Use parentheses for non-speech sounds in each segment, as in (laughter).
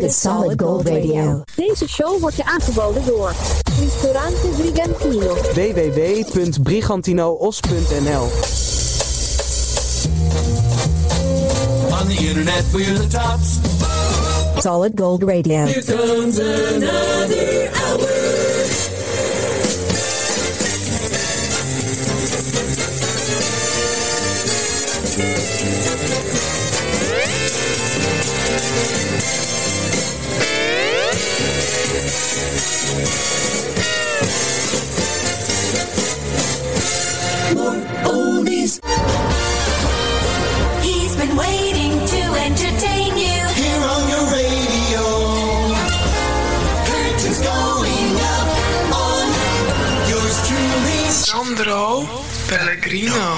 The Solid Gold Radio. Deze show wordt je aangeboden door Ristorante Brigantino. www.brigantinoos.nl On the internet, we're the tops. Solid Gold Radio. Here comes another hour. Sandro Pellegrino.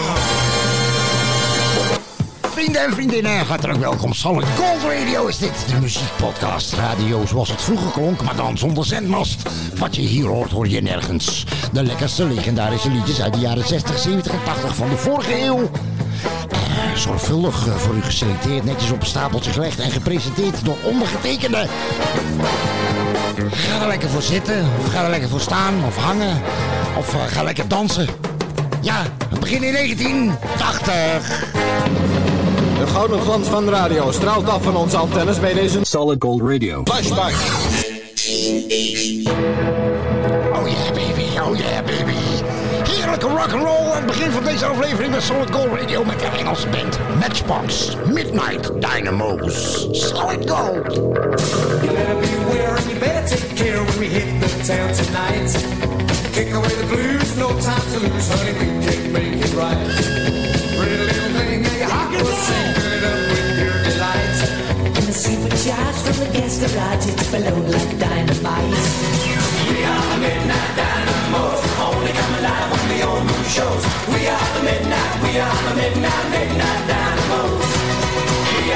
Vrienden en vriendinnen, hartelijk welkom. Solid Gold Radio is dit, de muziekpodcast. Radio zoals het vroeger klonk, maar dan zonder zendmast. Wat je hier hoort, hoor je nergens. De lekkerste legendarische liedjes uit de jaren 60, 70 en 80 van de vorige eeuw. Eh, zorgvuldig eh, voor u geselecteerd, netjes op een stapeltje gelegd en gepresenteerd door ondergetekende. Ga er lekker voor zitten, of ga er lekker voor staan, of hangen, of eh, ga lekker dansen. Ja, we beginnen in 1980. De gouden glans van de radio straalt af van onze antennes bij deze Solid Gold Radio. flashback. Oh yeah baby, oh yeah baby. Heerlijke rock'n'roll aan het begin van deze aflevering met Solid Gold Radio met de Engelse band Matchbox Midnight Dynamos. Solid Gold. You better beware and you better take care when we hit the town tonight. Kick away the blues, no time to lose, honey, we can make it right. Pretty little thing, now your heart will sing, fill it up with pure delight. In the supercharged from the gas garage, it's blown like dynamite. We are the midnight dynamos, only come alive when the old moon shows. We are the midnight, we are the midnight, midnight dynamos.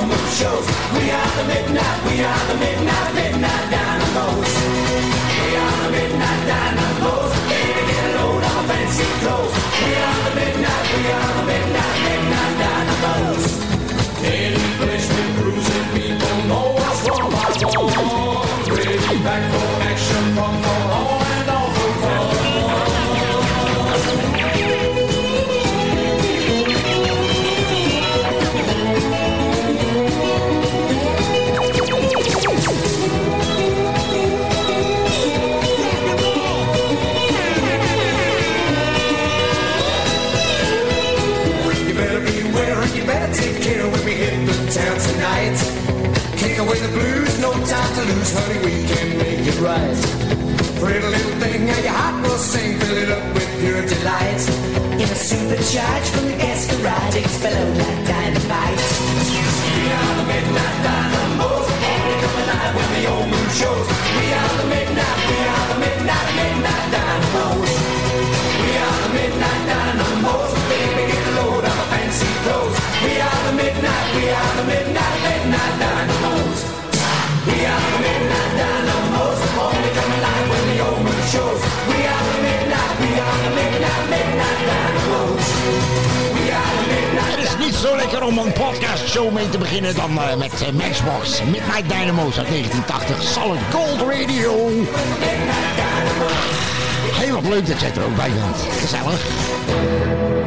moon shows. We are the midnight, we are the midnight, midnight dynamos. We are the midnight dynamos, baby get a load of fancy clothes. We are the midnight, we are Midnight Dynamos uit 1980 Solid Gold Radio. Heel wat leuk dat jij er ook bij bent. Gezellig.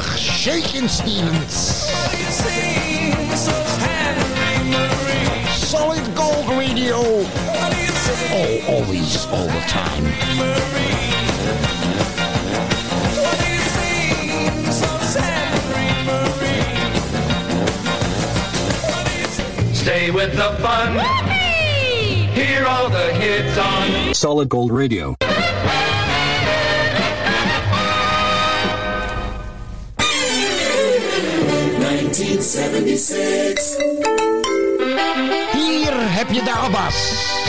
1980, Shakin' Stevens. Solid Gold Radio. Oh, always, all the time. Stay with the fun. Hear all the hits on Solid Gold Radio. Hier heb je de Abbas.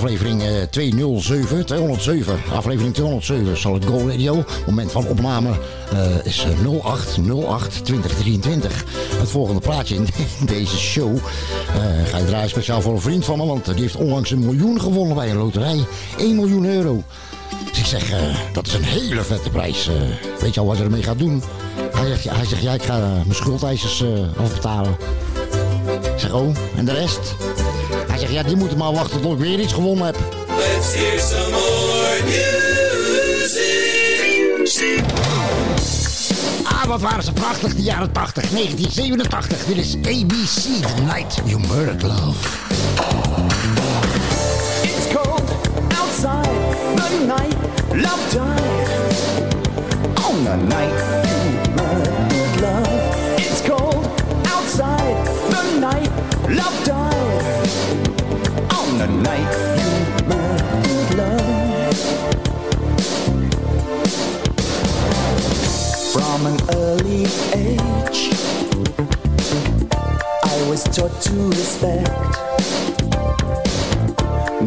Aflevering eh, 207, 207, aflevering 207, zal het Go Radio. Moment van opname eh, is eh, 0808 2023. Het volgende plaatje in deze show eh, ga je draaien speciaal voor een vriend van me, want die heeft onlangs een miljoen gewonnen bij een loterij. 1 miljoen euro. Dus ik zeg, dat is een hele vette prijs. Weet je al wat je ermee gaat doen? Hij zegt, ja, ik ga mijn schuldeisers afbetalen. Ik zeg, oh, en de rest? Ja, die moeten maar wachten tot ik weer iets gewonnen heb. Let's hear some more music. Ah, wat waren ze prachtig, de jaren 80, 1987. Dit is ABC, The Night You Murdered Love. Taught to respect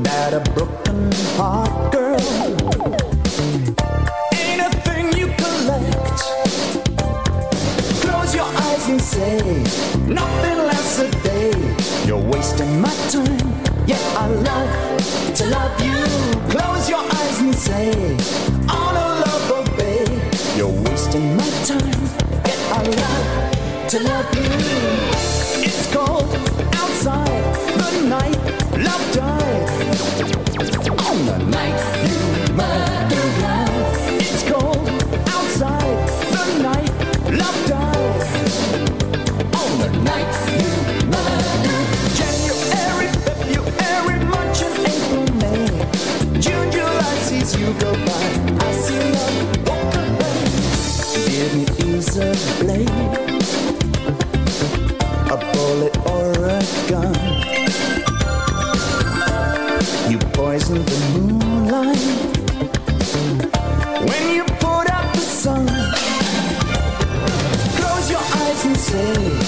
that a broken heart girl ain't a thing you collect. Close your eyes and say nothing lasts a day. You're wasting my time, yet I love to love you. Close your eyes and say all the love obey. You're wasting my time, yet I love to love you. Say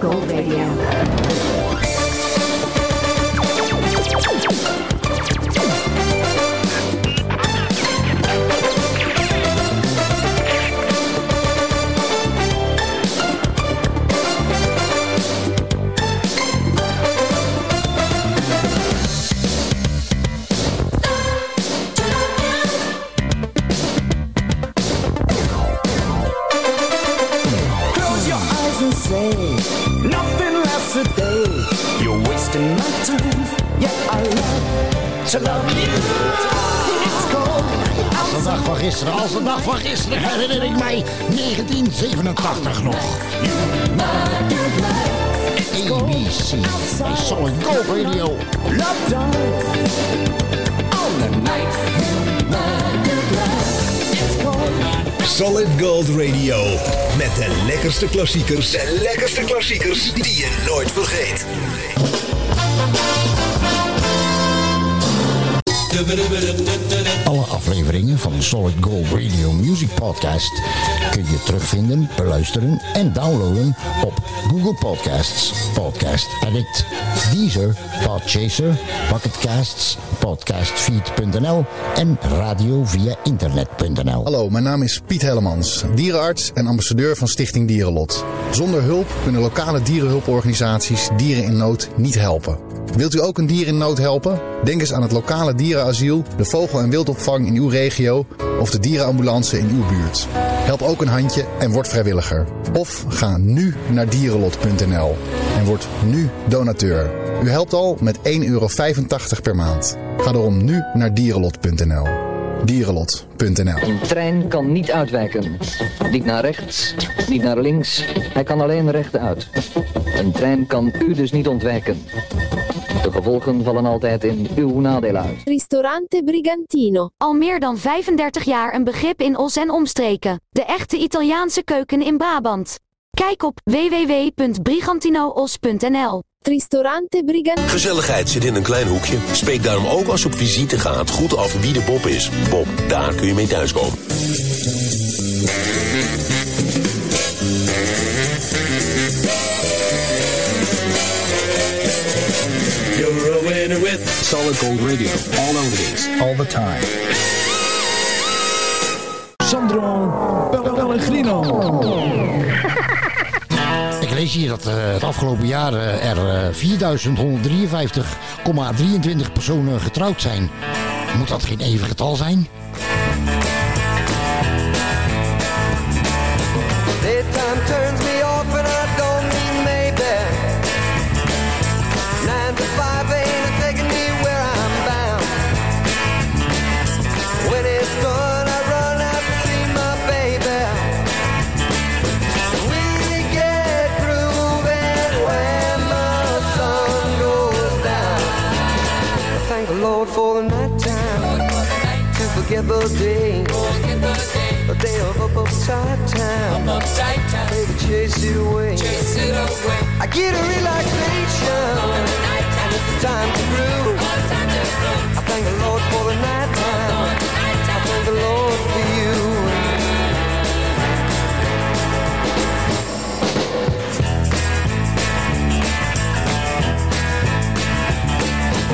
Gold Radio. Gisteren, als de dag van gisteren herinner ik mij 1987 nog. ABC, Radio. Night you murdered love. It's cold. Solid Gold Radio. Met de lekkerste klassiekers. De lekkerste klassiekers die je nooit vergeet. Alle afleveringen van de Solid Gold Radio Music Podcast kun je terugvinden, beluisteren en downloaden op Google Podcasts, Podcast Addict, Deezer, Podchaser, Pocketcasts, Podcastfeed.nl en radio via internet.nl. Hallo, mijn naam is Piet Hellemans, dierenarts en ambassadeur van Stichting Dierenlot. Zonder hulp kunnen lokale dierenhulporganisaties dieren in nood niet helpen. Wilt u ook een dier in nood helpen? Denk eens aan het lokale dierenasiel, de vogel- en wildopvang in uw regio of de dierenambulance in uw buurt. Help ook een handje en word vrijwilliger. Of ga nu naar dierenlot.nl en word nu donateur. U helpt al met 1,85 euro per maand. Ga daarom nu naar dierenlot.nl. Dierenlot.nl Een trein kan niet uitwijken. Niet naar rechts, niet naar links. Hij kan alleen rechtuit. Een trein kan u dus niet ontwijken. De gevolgen vallen altijd in uw nadeel uit. Ristorante Brigantino. Al meer dan 35 jaar een begrip in Os en omstreken. De echte Italiaanse keuken in Brabant. Kijk op www.brigantinoos.nl. Ristorante Brigantino. Gezelligheid zit in een klein hoekje. Spreek daarom ook als je op visite gaat goed af wie de Bob is. Bob, daar kun je mee thuiskomen. Solid Gold Radio. All oldies. All the time. Sandro Pellegrino. (laughs) Ik lees hier dat eh, het afgelopen jaar eh, er eh, 4.153,23 personen getrouwd zijn. Moet dat geen even getal zijn? To forget the day. A day of up upside down. Baby, chase it away. I get a relaxation. And it's the time to groove. I thank the Lord for the night time. I thank the Lord for you.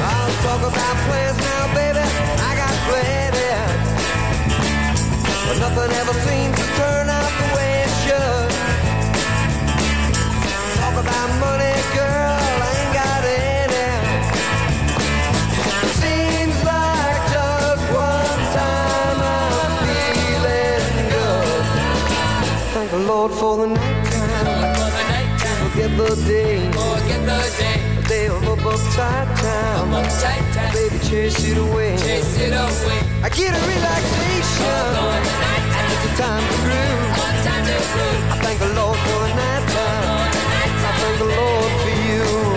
I'll talk about plans But nothing ever seems to turn out the way it should. Talk about money, girl, I ain't got any. Seems like just one time I'm feeling good. Thank the Lord for the night time. Forget the day. A day of up upside down. Baby, chase it away. I get a relaxation. And it's a time to groove. I thank the Lord for the night time. I thank the Lord for you.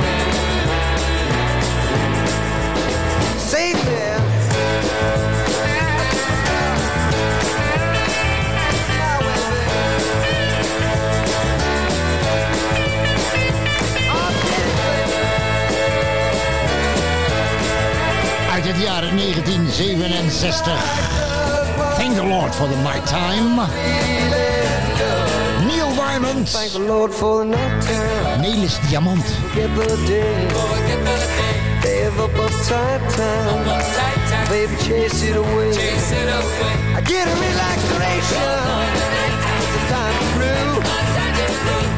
Het jaar 1967. Thank the Lord for the night time. Neil Diamond. Thank the Lord for the night time. Melis Diamant. Forget the day. Day of up upside down. Baby, chase it away. I get a relaxation. It's a time to groove.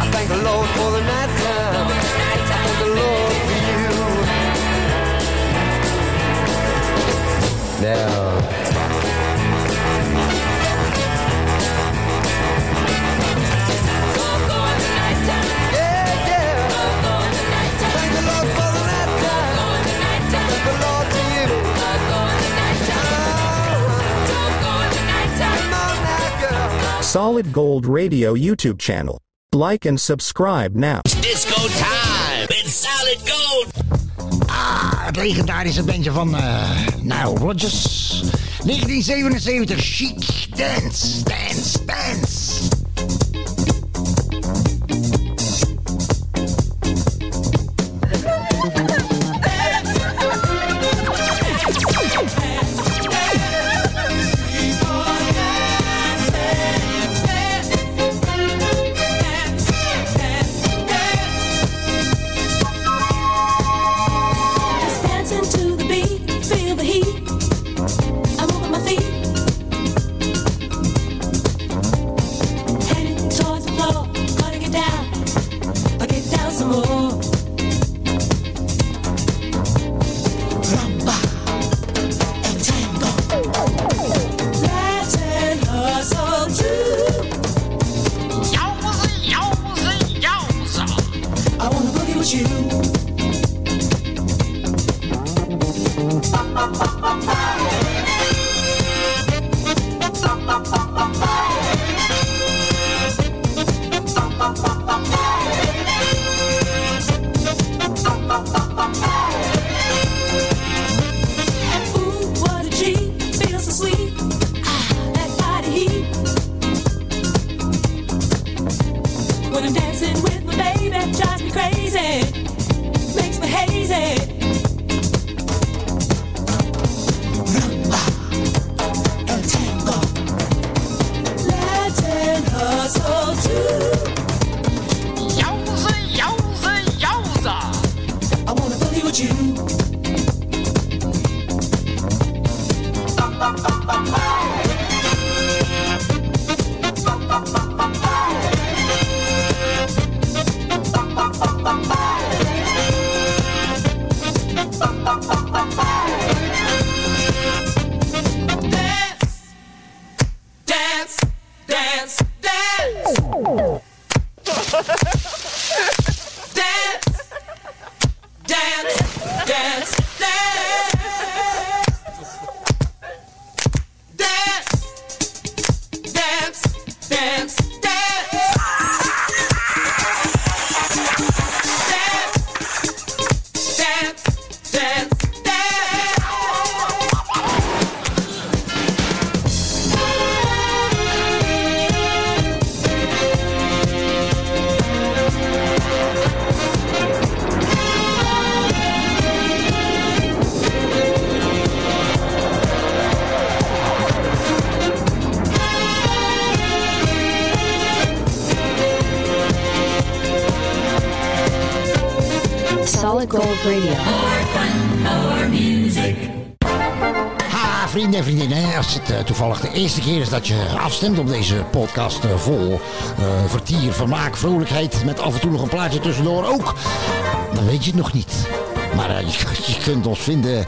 I thank the Lord for the night time. I thank the Lord girl. Solid Gold Radio YouTube channel. Like and subscribe now. Disco time It's Solid Gold. Ah, het legendarische bandje van eh Nile Rodgers. 1977, Chic. Dance, dance, dance. When I'm dancing with my baby, drives me crazy, makes me hazy. Ha, vrienden en vriendinnen, als het eh, toevallig de eerste keer is dat je afstemt op deze podcast eh, vol eh, vertier, vermaak, vrolijkheid, met af en toe nog een plaatje tussendoor ook, dan weet je het nog niet. Maar (laughs) je, je kunt ons vinden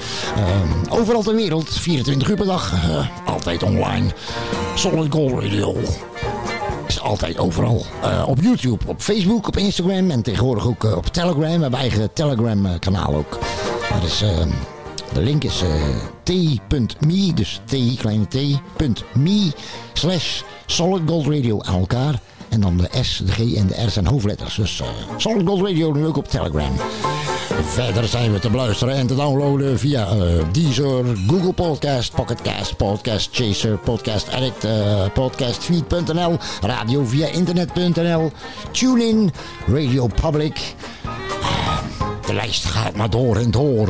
overal ter wereld, 24 uur per dag, altijd online. Solid Gold Radio altijd overal. Eh, op YouTube, op Facebook, op Instagram en tegenwoordig ook eh, op Telegram. We hebben eigen Telegram eh, kanaal ook. Dat is, eh, de link is t.me, dus t, kleine t.me slash Solid Gold aan elkaar. En dan de S, de G en de R zijn hoofdletters. Dus Solid Gold Radio nu ook op Telegram. Verder zijn we te beluisteren en te downloaden via eh, Deezer, Google Podcast, Pocketcast, Podcast Chaser, Podcast Addict, eh, Podcastfeed.nl, radio via internet.nl, TuneIn, Radio Public. Eh, de lijst gaat maar door en door.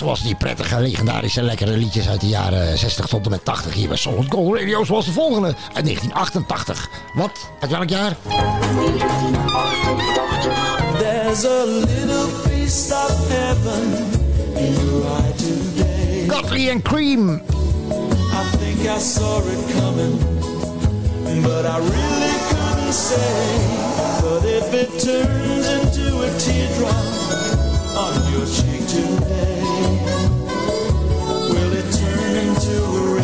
Zoals die prettige, legendarische, lekkere liedjes uit de jaren 60 tot en met 80 hier bij Solid Gold Radio, zoals de volgende uit 1988. Wat? Uit welk jaar? There's a little piece of heaven in your eye today. And Cream. I think I saw it coming, but I really couldn't say. But if it turns into a teardrop on your cheek today, turn into a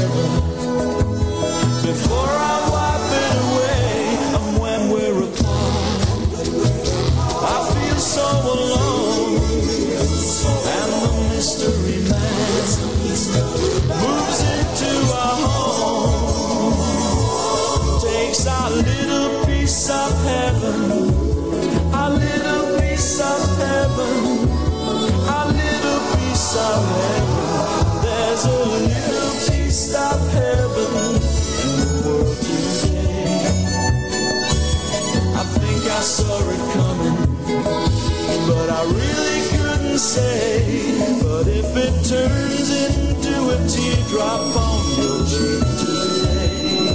say. But if it turns into a teardrop on your cheek today,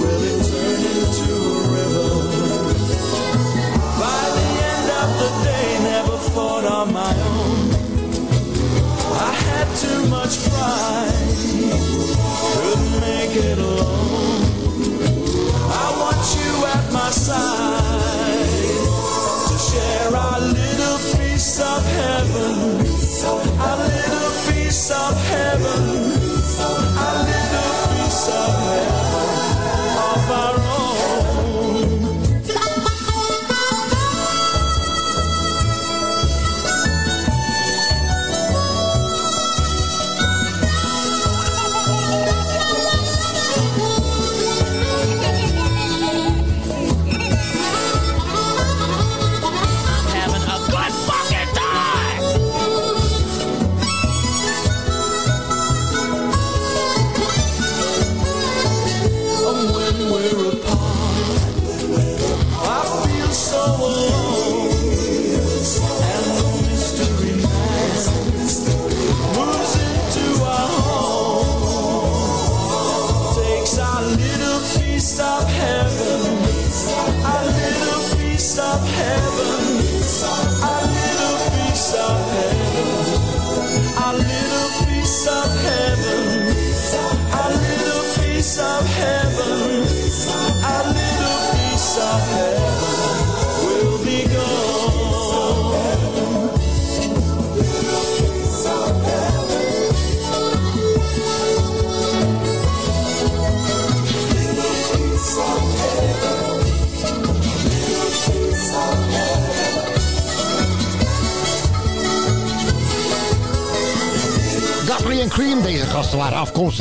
will it turn into a river? By the end of the day, never fought on my own. I had too much pride, couldn't make it alone. I want you at my side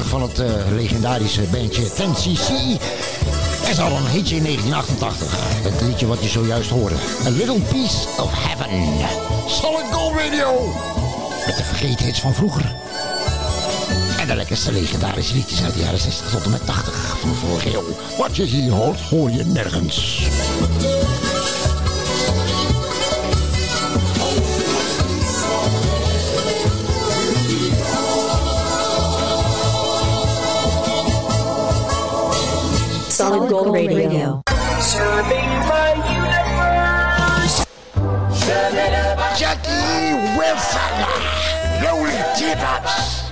van het eh, legendarische bandje 10cc. En ze een hitje in 1988. Het liedje wat je zojuist hoorde. A Little Piece of Heaven. Solid Gold Radio. Met de vergeten hits van vroeger. En de lekkerste legendarische liedjes uit de jaren 60 tot en met 80 van de vorige. Wat je hier hoort, hoor je nergens. Solid Gold Radio. Jackie Wilson. Rolling teardrops.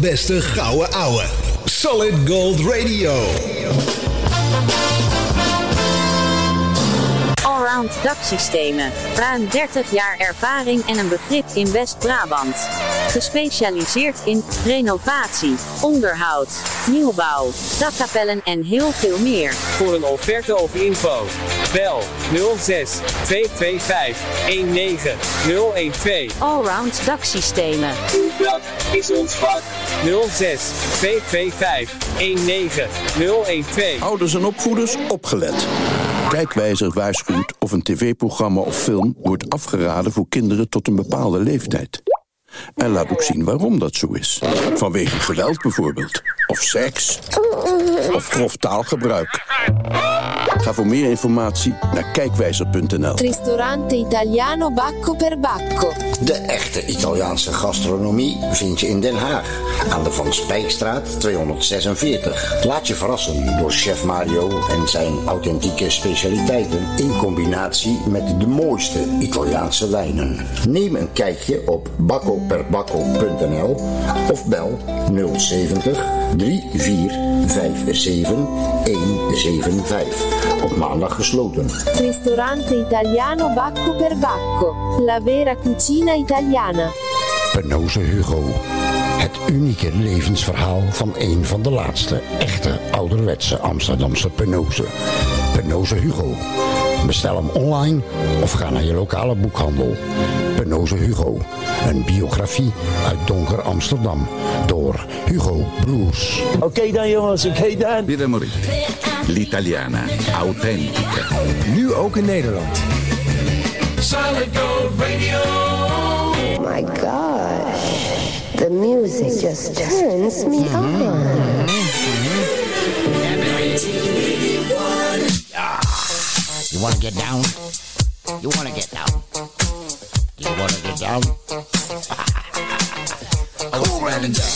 Allerbeste gouden ouwe. Solid Gold Radio. Daksystemen. Ruim 30 jaar ervaring en een begrip in West-Brabant. Gespecialiseerd in renovatie, onderhoud, nieuwbouw, dakkapellen en heel veel meer. Voor een offerte of info. Bel 06 225 19012. Allround daksystemen. Dat is ons vak. 06 225 19012. Ouders en opvoeders opgelet. Kijkwijzer waarschuwt of een tv-programma of film wordt afgeraden voor kinderen tot een bepaalde leeftijd. En laat ook zien waarom dat zo is. Vanwege geweld bijvoorbeeld. Of seks. Of grof taalgebruik. Ga voor meer informatie naar kijkwijzer.nl. Ristorante Italiano Bacco per Bacco. De echte Italiaanse gastronomie vind je in Den Haag. Aan de Van Spijkstraat 246. Laat je verrassen door chef Mario en zijn authentieke specialiteiten in combinatie met de mooiste Italiaanse wijnen. Neem een kijkje op baccoperbacco.nl of bel 070 3457 175. Op maandag gesloten. Ristorante Italiano Bacco per Bacco. La vera cucina italiana. Penoze Hugo. Het unieke levensverhaal van een van de laatste echte ouderwetse Amsterdamse Penoze. Penoze Hugo. Bestel hem online of ga naar je lokale boekhandel. Penoze Hugo. Een biografie uit donker Amsterdam. Door Hugo Broers. Oké dan jongens, oké dan. Birra Moretti. L'italiana. Authentica. Nu ook in Nederland. Solid Gold Radio. My gosh, the music just turns me on. You wanna get down? You wanna get down? Get down? cool running down.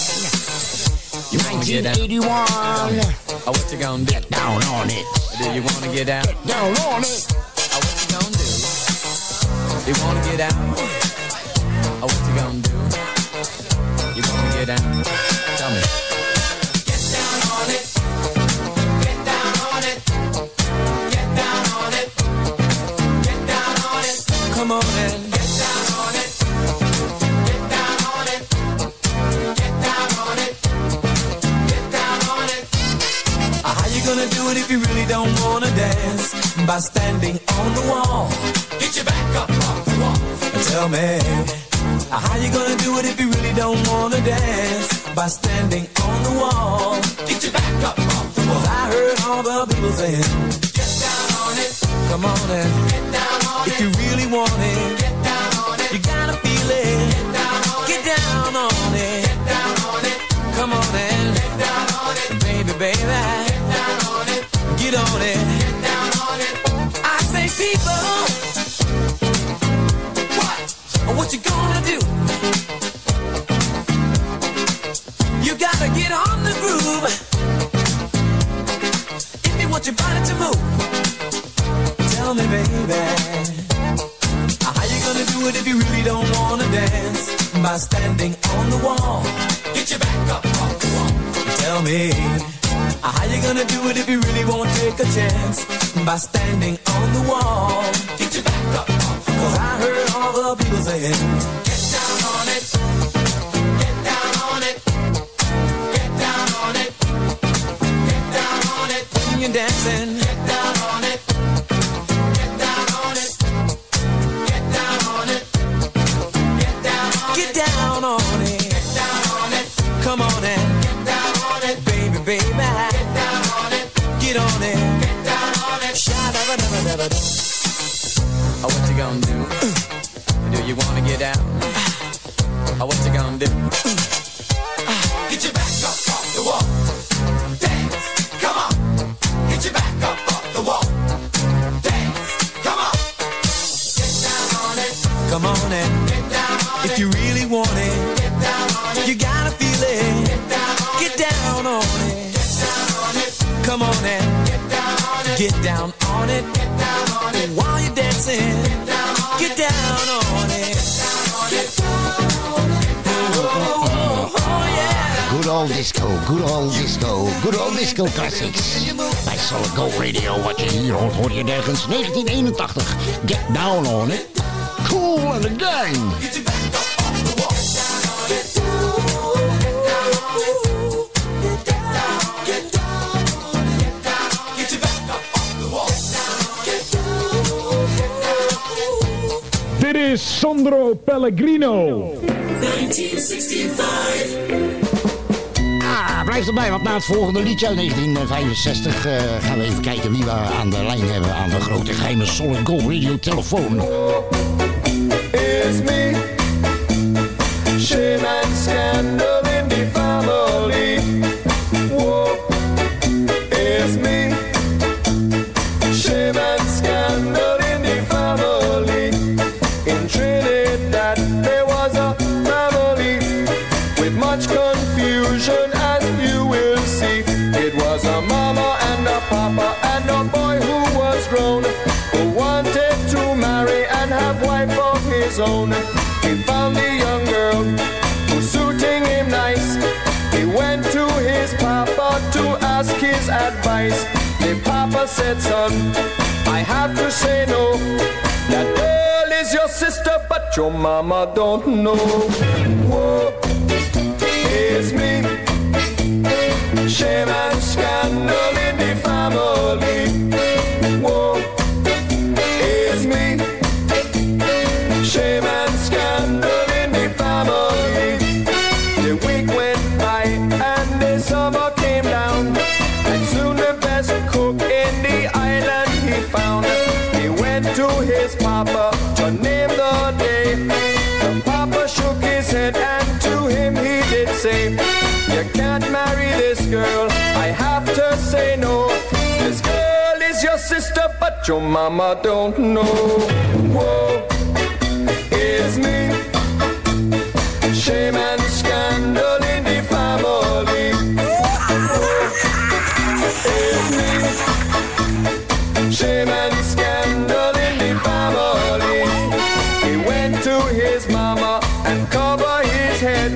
You wanna get down? 1981. Oh, what you gonna do? Get down on it. Do you wanna get down? Get down on it. Oh, what you gonna do? You wanna get down? Oh, what you gonna do? You wanna get down? It if you really don't wanna dance? By standing on the wall. Get your back up off the wall. Tell me. uh, How you gonna do it if you really don't wanna dance? By standing on the wall. Get your back up off the wall. I heard all the people saying, Get down on it. come on and Get down on if it. you really want it, Get down on it. you gotta feel it. Get down on it. Get down on it. Get down on it. Come on and Get down on it. baby, baby, get on it. Get down on it. I say, people, What? what you gonna do? You gotta get on the groove. If you want your body to move, tell me, baby, how you gonna do it if you really don't wanna dance? By standing on the wall. Get your back up off the wall. Tell me, how you gonna do it if you really won't take a chance? By standing on the wall. Get your back up Cause. I heard all the people saying, Get down on it. Get down on it. Get down on it. Get down on it. when you're dancing, good old disco, good old disco classics. Bij Solid Gold Radio, wat je hier hoort, hoor je nergens. 1981, Get Down On It. Cool and the Gang. Get your back up off the wall. Get down on it. Get down on it. Get down on it. Get down on it. Get down on it. Get your back up off the wall. Get down. Get down. Dit is Sandro Pellegrino. 1965. Blijf erbij, want na het volgende liedje uit 1965 eh, gaan we even kijken wie we aan de lijn hebben aan de grote geheime Solid Gold Radio telefoon. It's me. Said, I have to say no. That girl is your sister, but your mama don't know. Whoa, it's me. Shame and scandal your mama don't know. Whoa, is me. Shame and scandal in the family. Is me. Shame and scandal in the family. He went to his mama and covered his head.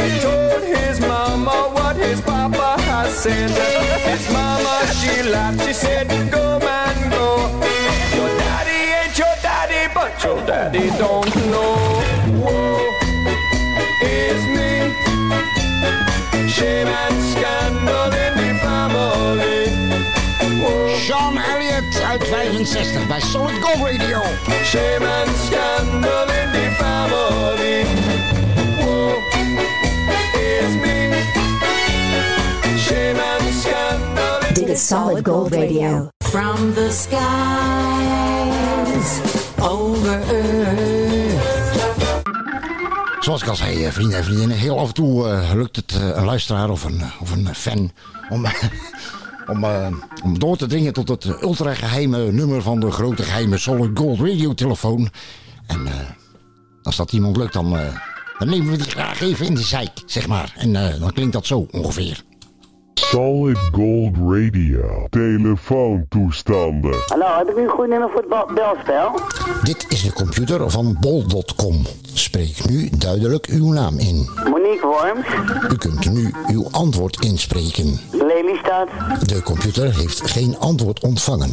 He told his mama what his papa has said. His mama, she laughed, she said, go. Your daddy don't know. Whoa, is me. Shame and scandal in the family. Whoa. Sean Elliott uit 65 bij Solid Gold Radio. Shame and scandal in the family. Whoa, it's me. Shame and scandal in Dit is Solid Gold Radio. From the skies Zoals ik al zei, eh, vrienden en vriendinnen, heel af en toe eh, lukt het eh, een luisteraar of een, of een fan om, (laughs) om, om door te dringen tot het ultra geheime nummer van de grote geheime Solid Gold Radio telefoon. En als dat iemand lukt, dan, dan nemen we die graag even in de zeik, zeg maar. En dan klinkt dat zo ongeveer. Solid Gold Radio. Telefoontoestanden. Hallo, heb ik nu een goed nummer voor het bel- belspel? Dit is de computer van bol.com. Spreek nu duidelijk uw naam in. Monique Worms, U kunt nu uw antwoord inspreken. Lelystad, De computer heeft geen antwoord ontvangen.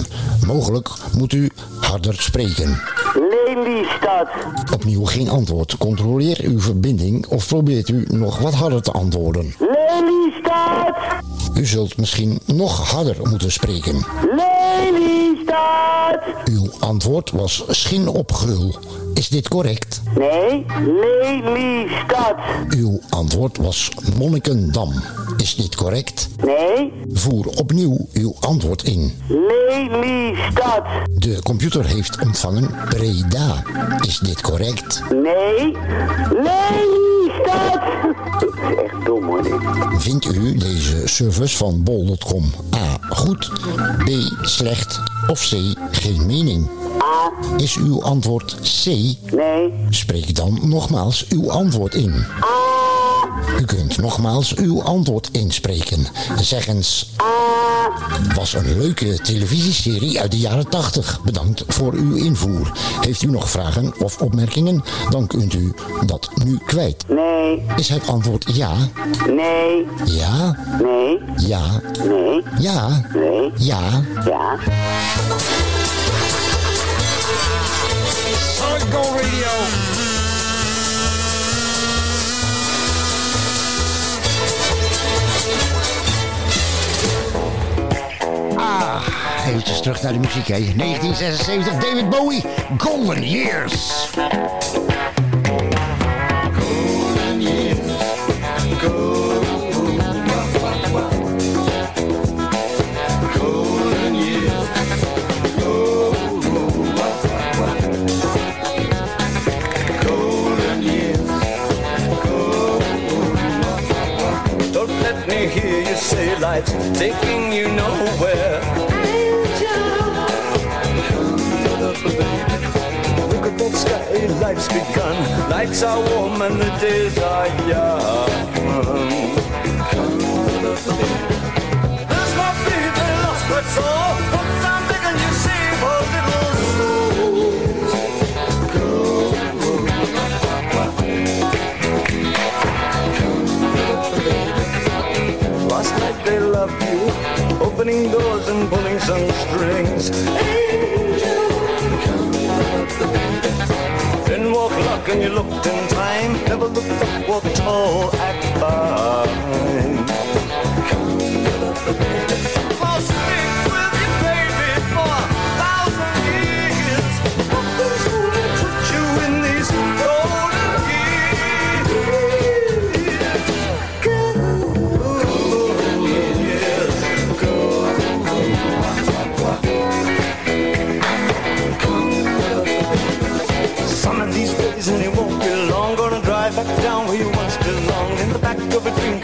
Mogelijk moet u harder spreken. Lelystad, Opnieuw geen antwoord. Controleer uw verbinding of probeert u nog wat harder te antwoorden. Lelystad, U zult misschien nog harder moeten spreken. Lelystad. Uw antwoord was schinopgrul. Is dit correct? Nee, Lelystad. Uw antwoord was Monnikendam. Is dit correct? Nee, Voer opnieuw uw antwoord in. Lelystad. De computer heeft ontvangen Breda. Is dit correct? Nee, Lelystad. Dat is echt dom hoor dit. Vindt u deze service van bol.com A goed, B slecht of C geen mening? A. Is uw antwoord C? Nee. Spreek dan nogmaals uw antwoord in. U kunt nogmaals uw antwoord inspreken. Zeg eens. Was een leuke televisieserie uit de jaren 80. Bedankt voor uw invoer. Heeft u nog vragen of opmerkingen? Dan kunt u dat nu kwijt. Nee. Is het antwoord ja? Nee. Ja? Nee. Ja? Nee. Ja? Nee. Ja? Ja. Radio. Ah, eventjes terug naar de muziek, hè. 1976, David Bowie, Golden Years. Hear you say life's taking you nowhere. Look at that sky, life's begun. Nights are warm and the days are young. There's my baby lost but soul. They loved you, opening doors and pulling some strings. Angel, come Then walk luck and you looked in time. Never looked back, walk tall, act fine.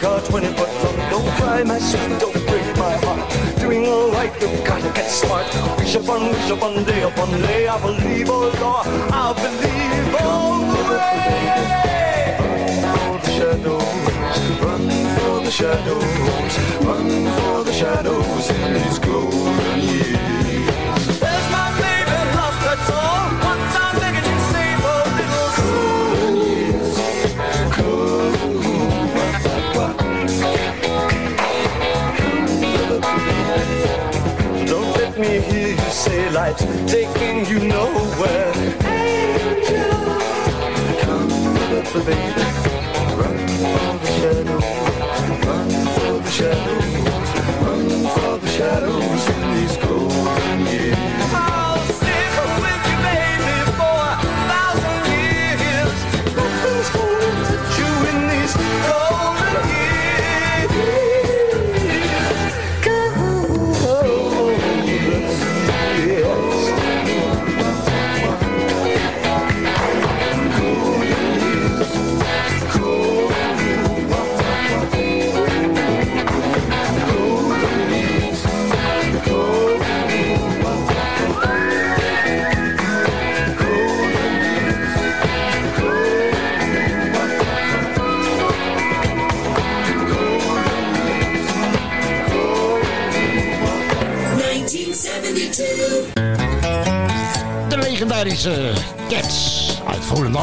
car 20 foot long. Don't cry, my sweet, don't break my heart. Doing alright, you gotta get smart. Wish upon, wish upon, day upon day. I believe, oh Lord, I believe all the way. Run for the shadows, run for the shadows, run for the shadows in these clothes. say life's taking you nowhere. Angel, come look for baby. Run for the shadow, run for the shadow.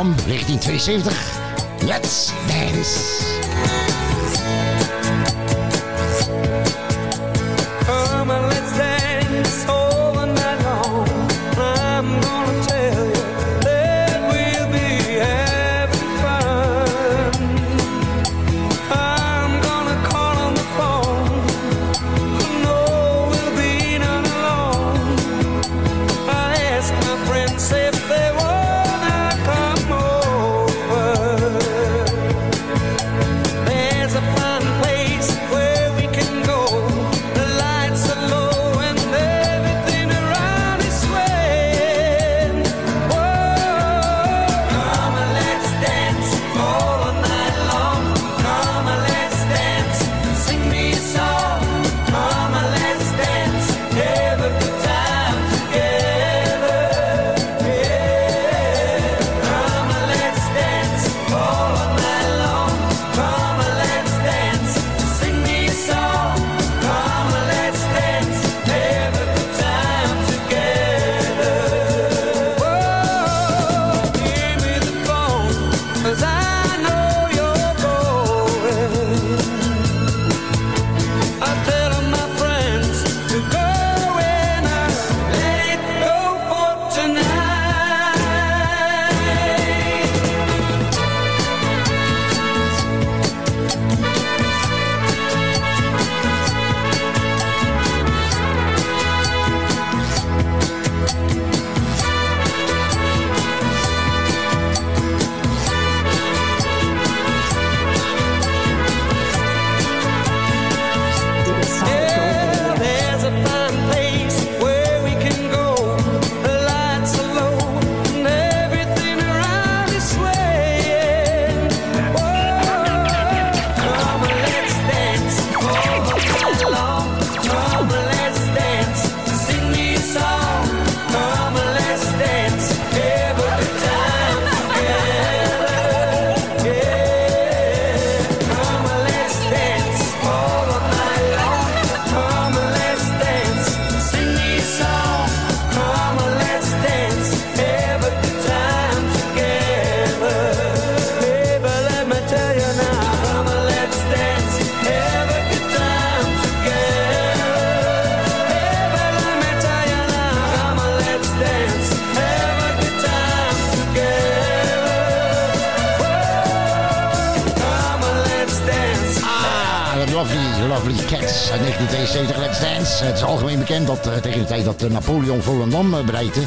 1972. Let's dance! Lovely, Lovely Cats uit 1972, Let's Dance. Het is algemeen bekend dat eh, tegen de tijd dat eh, Napoleon Volendam eh, bereikte...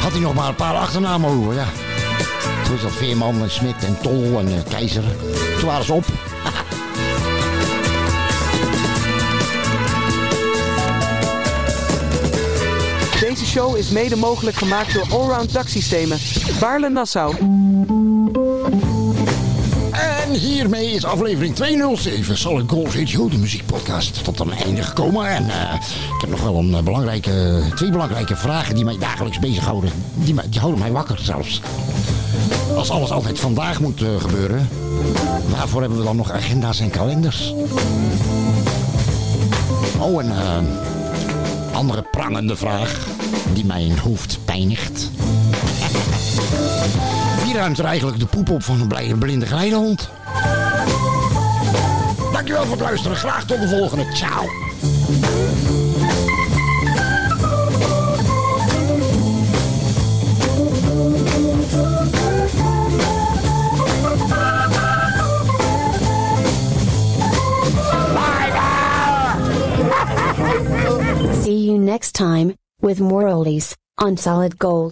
had hij nog maar een paar achternamen over, ja. Toen is dat Veerman en Smit en Tol en Keizer. Toen waren ze op. (laughs) Deze show is mede mogelijk gemaakt door Allround Daksystemen. Baarle Nassau hiermee is aflevering 207 Solid Gold Radio, de muziekpodcast, tot een einde gekomen. En eh, ik heb nog wel een eh, belangrijke, twee belangrijke vragen die mij dagelijks bezighouden. Die, die houden mij wakker zelfs. Als alles altijd vandaag moet eh, gebeuren, waarvoor hebben we dan nog agenda's en kalenders? Oh, een andere prangende vraag die mijn hoofd pijnigt. (laughs) Wie ruimt er eigenlijk de poep op van een blinde geleidehond? Dankjewel voor het luisteren. Graag tot de volgende. Ciao. See you next time, with more oldies, on Solid Gold.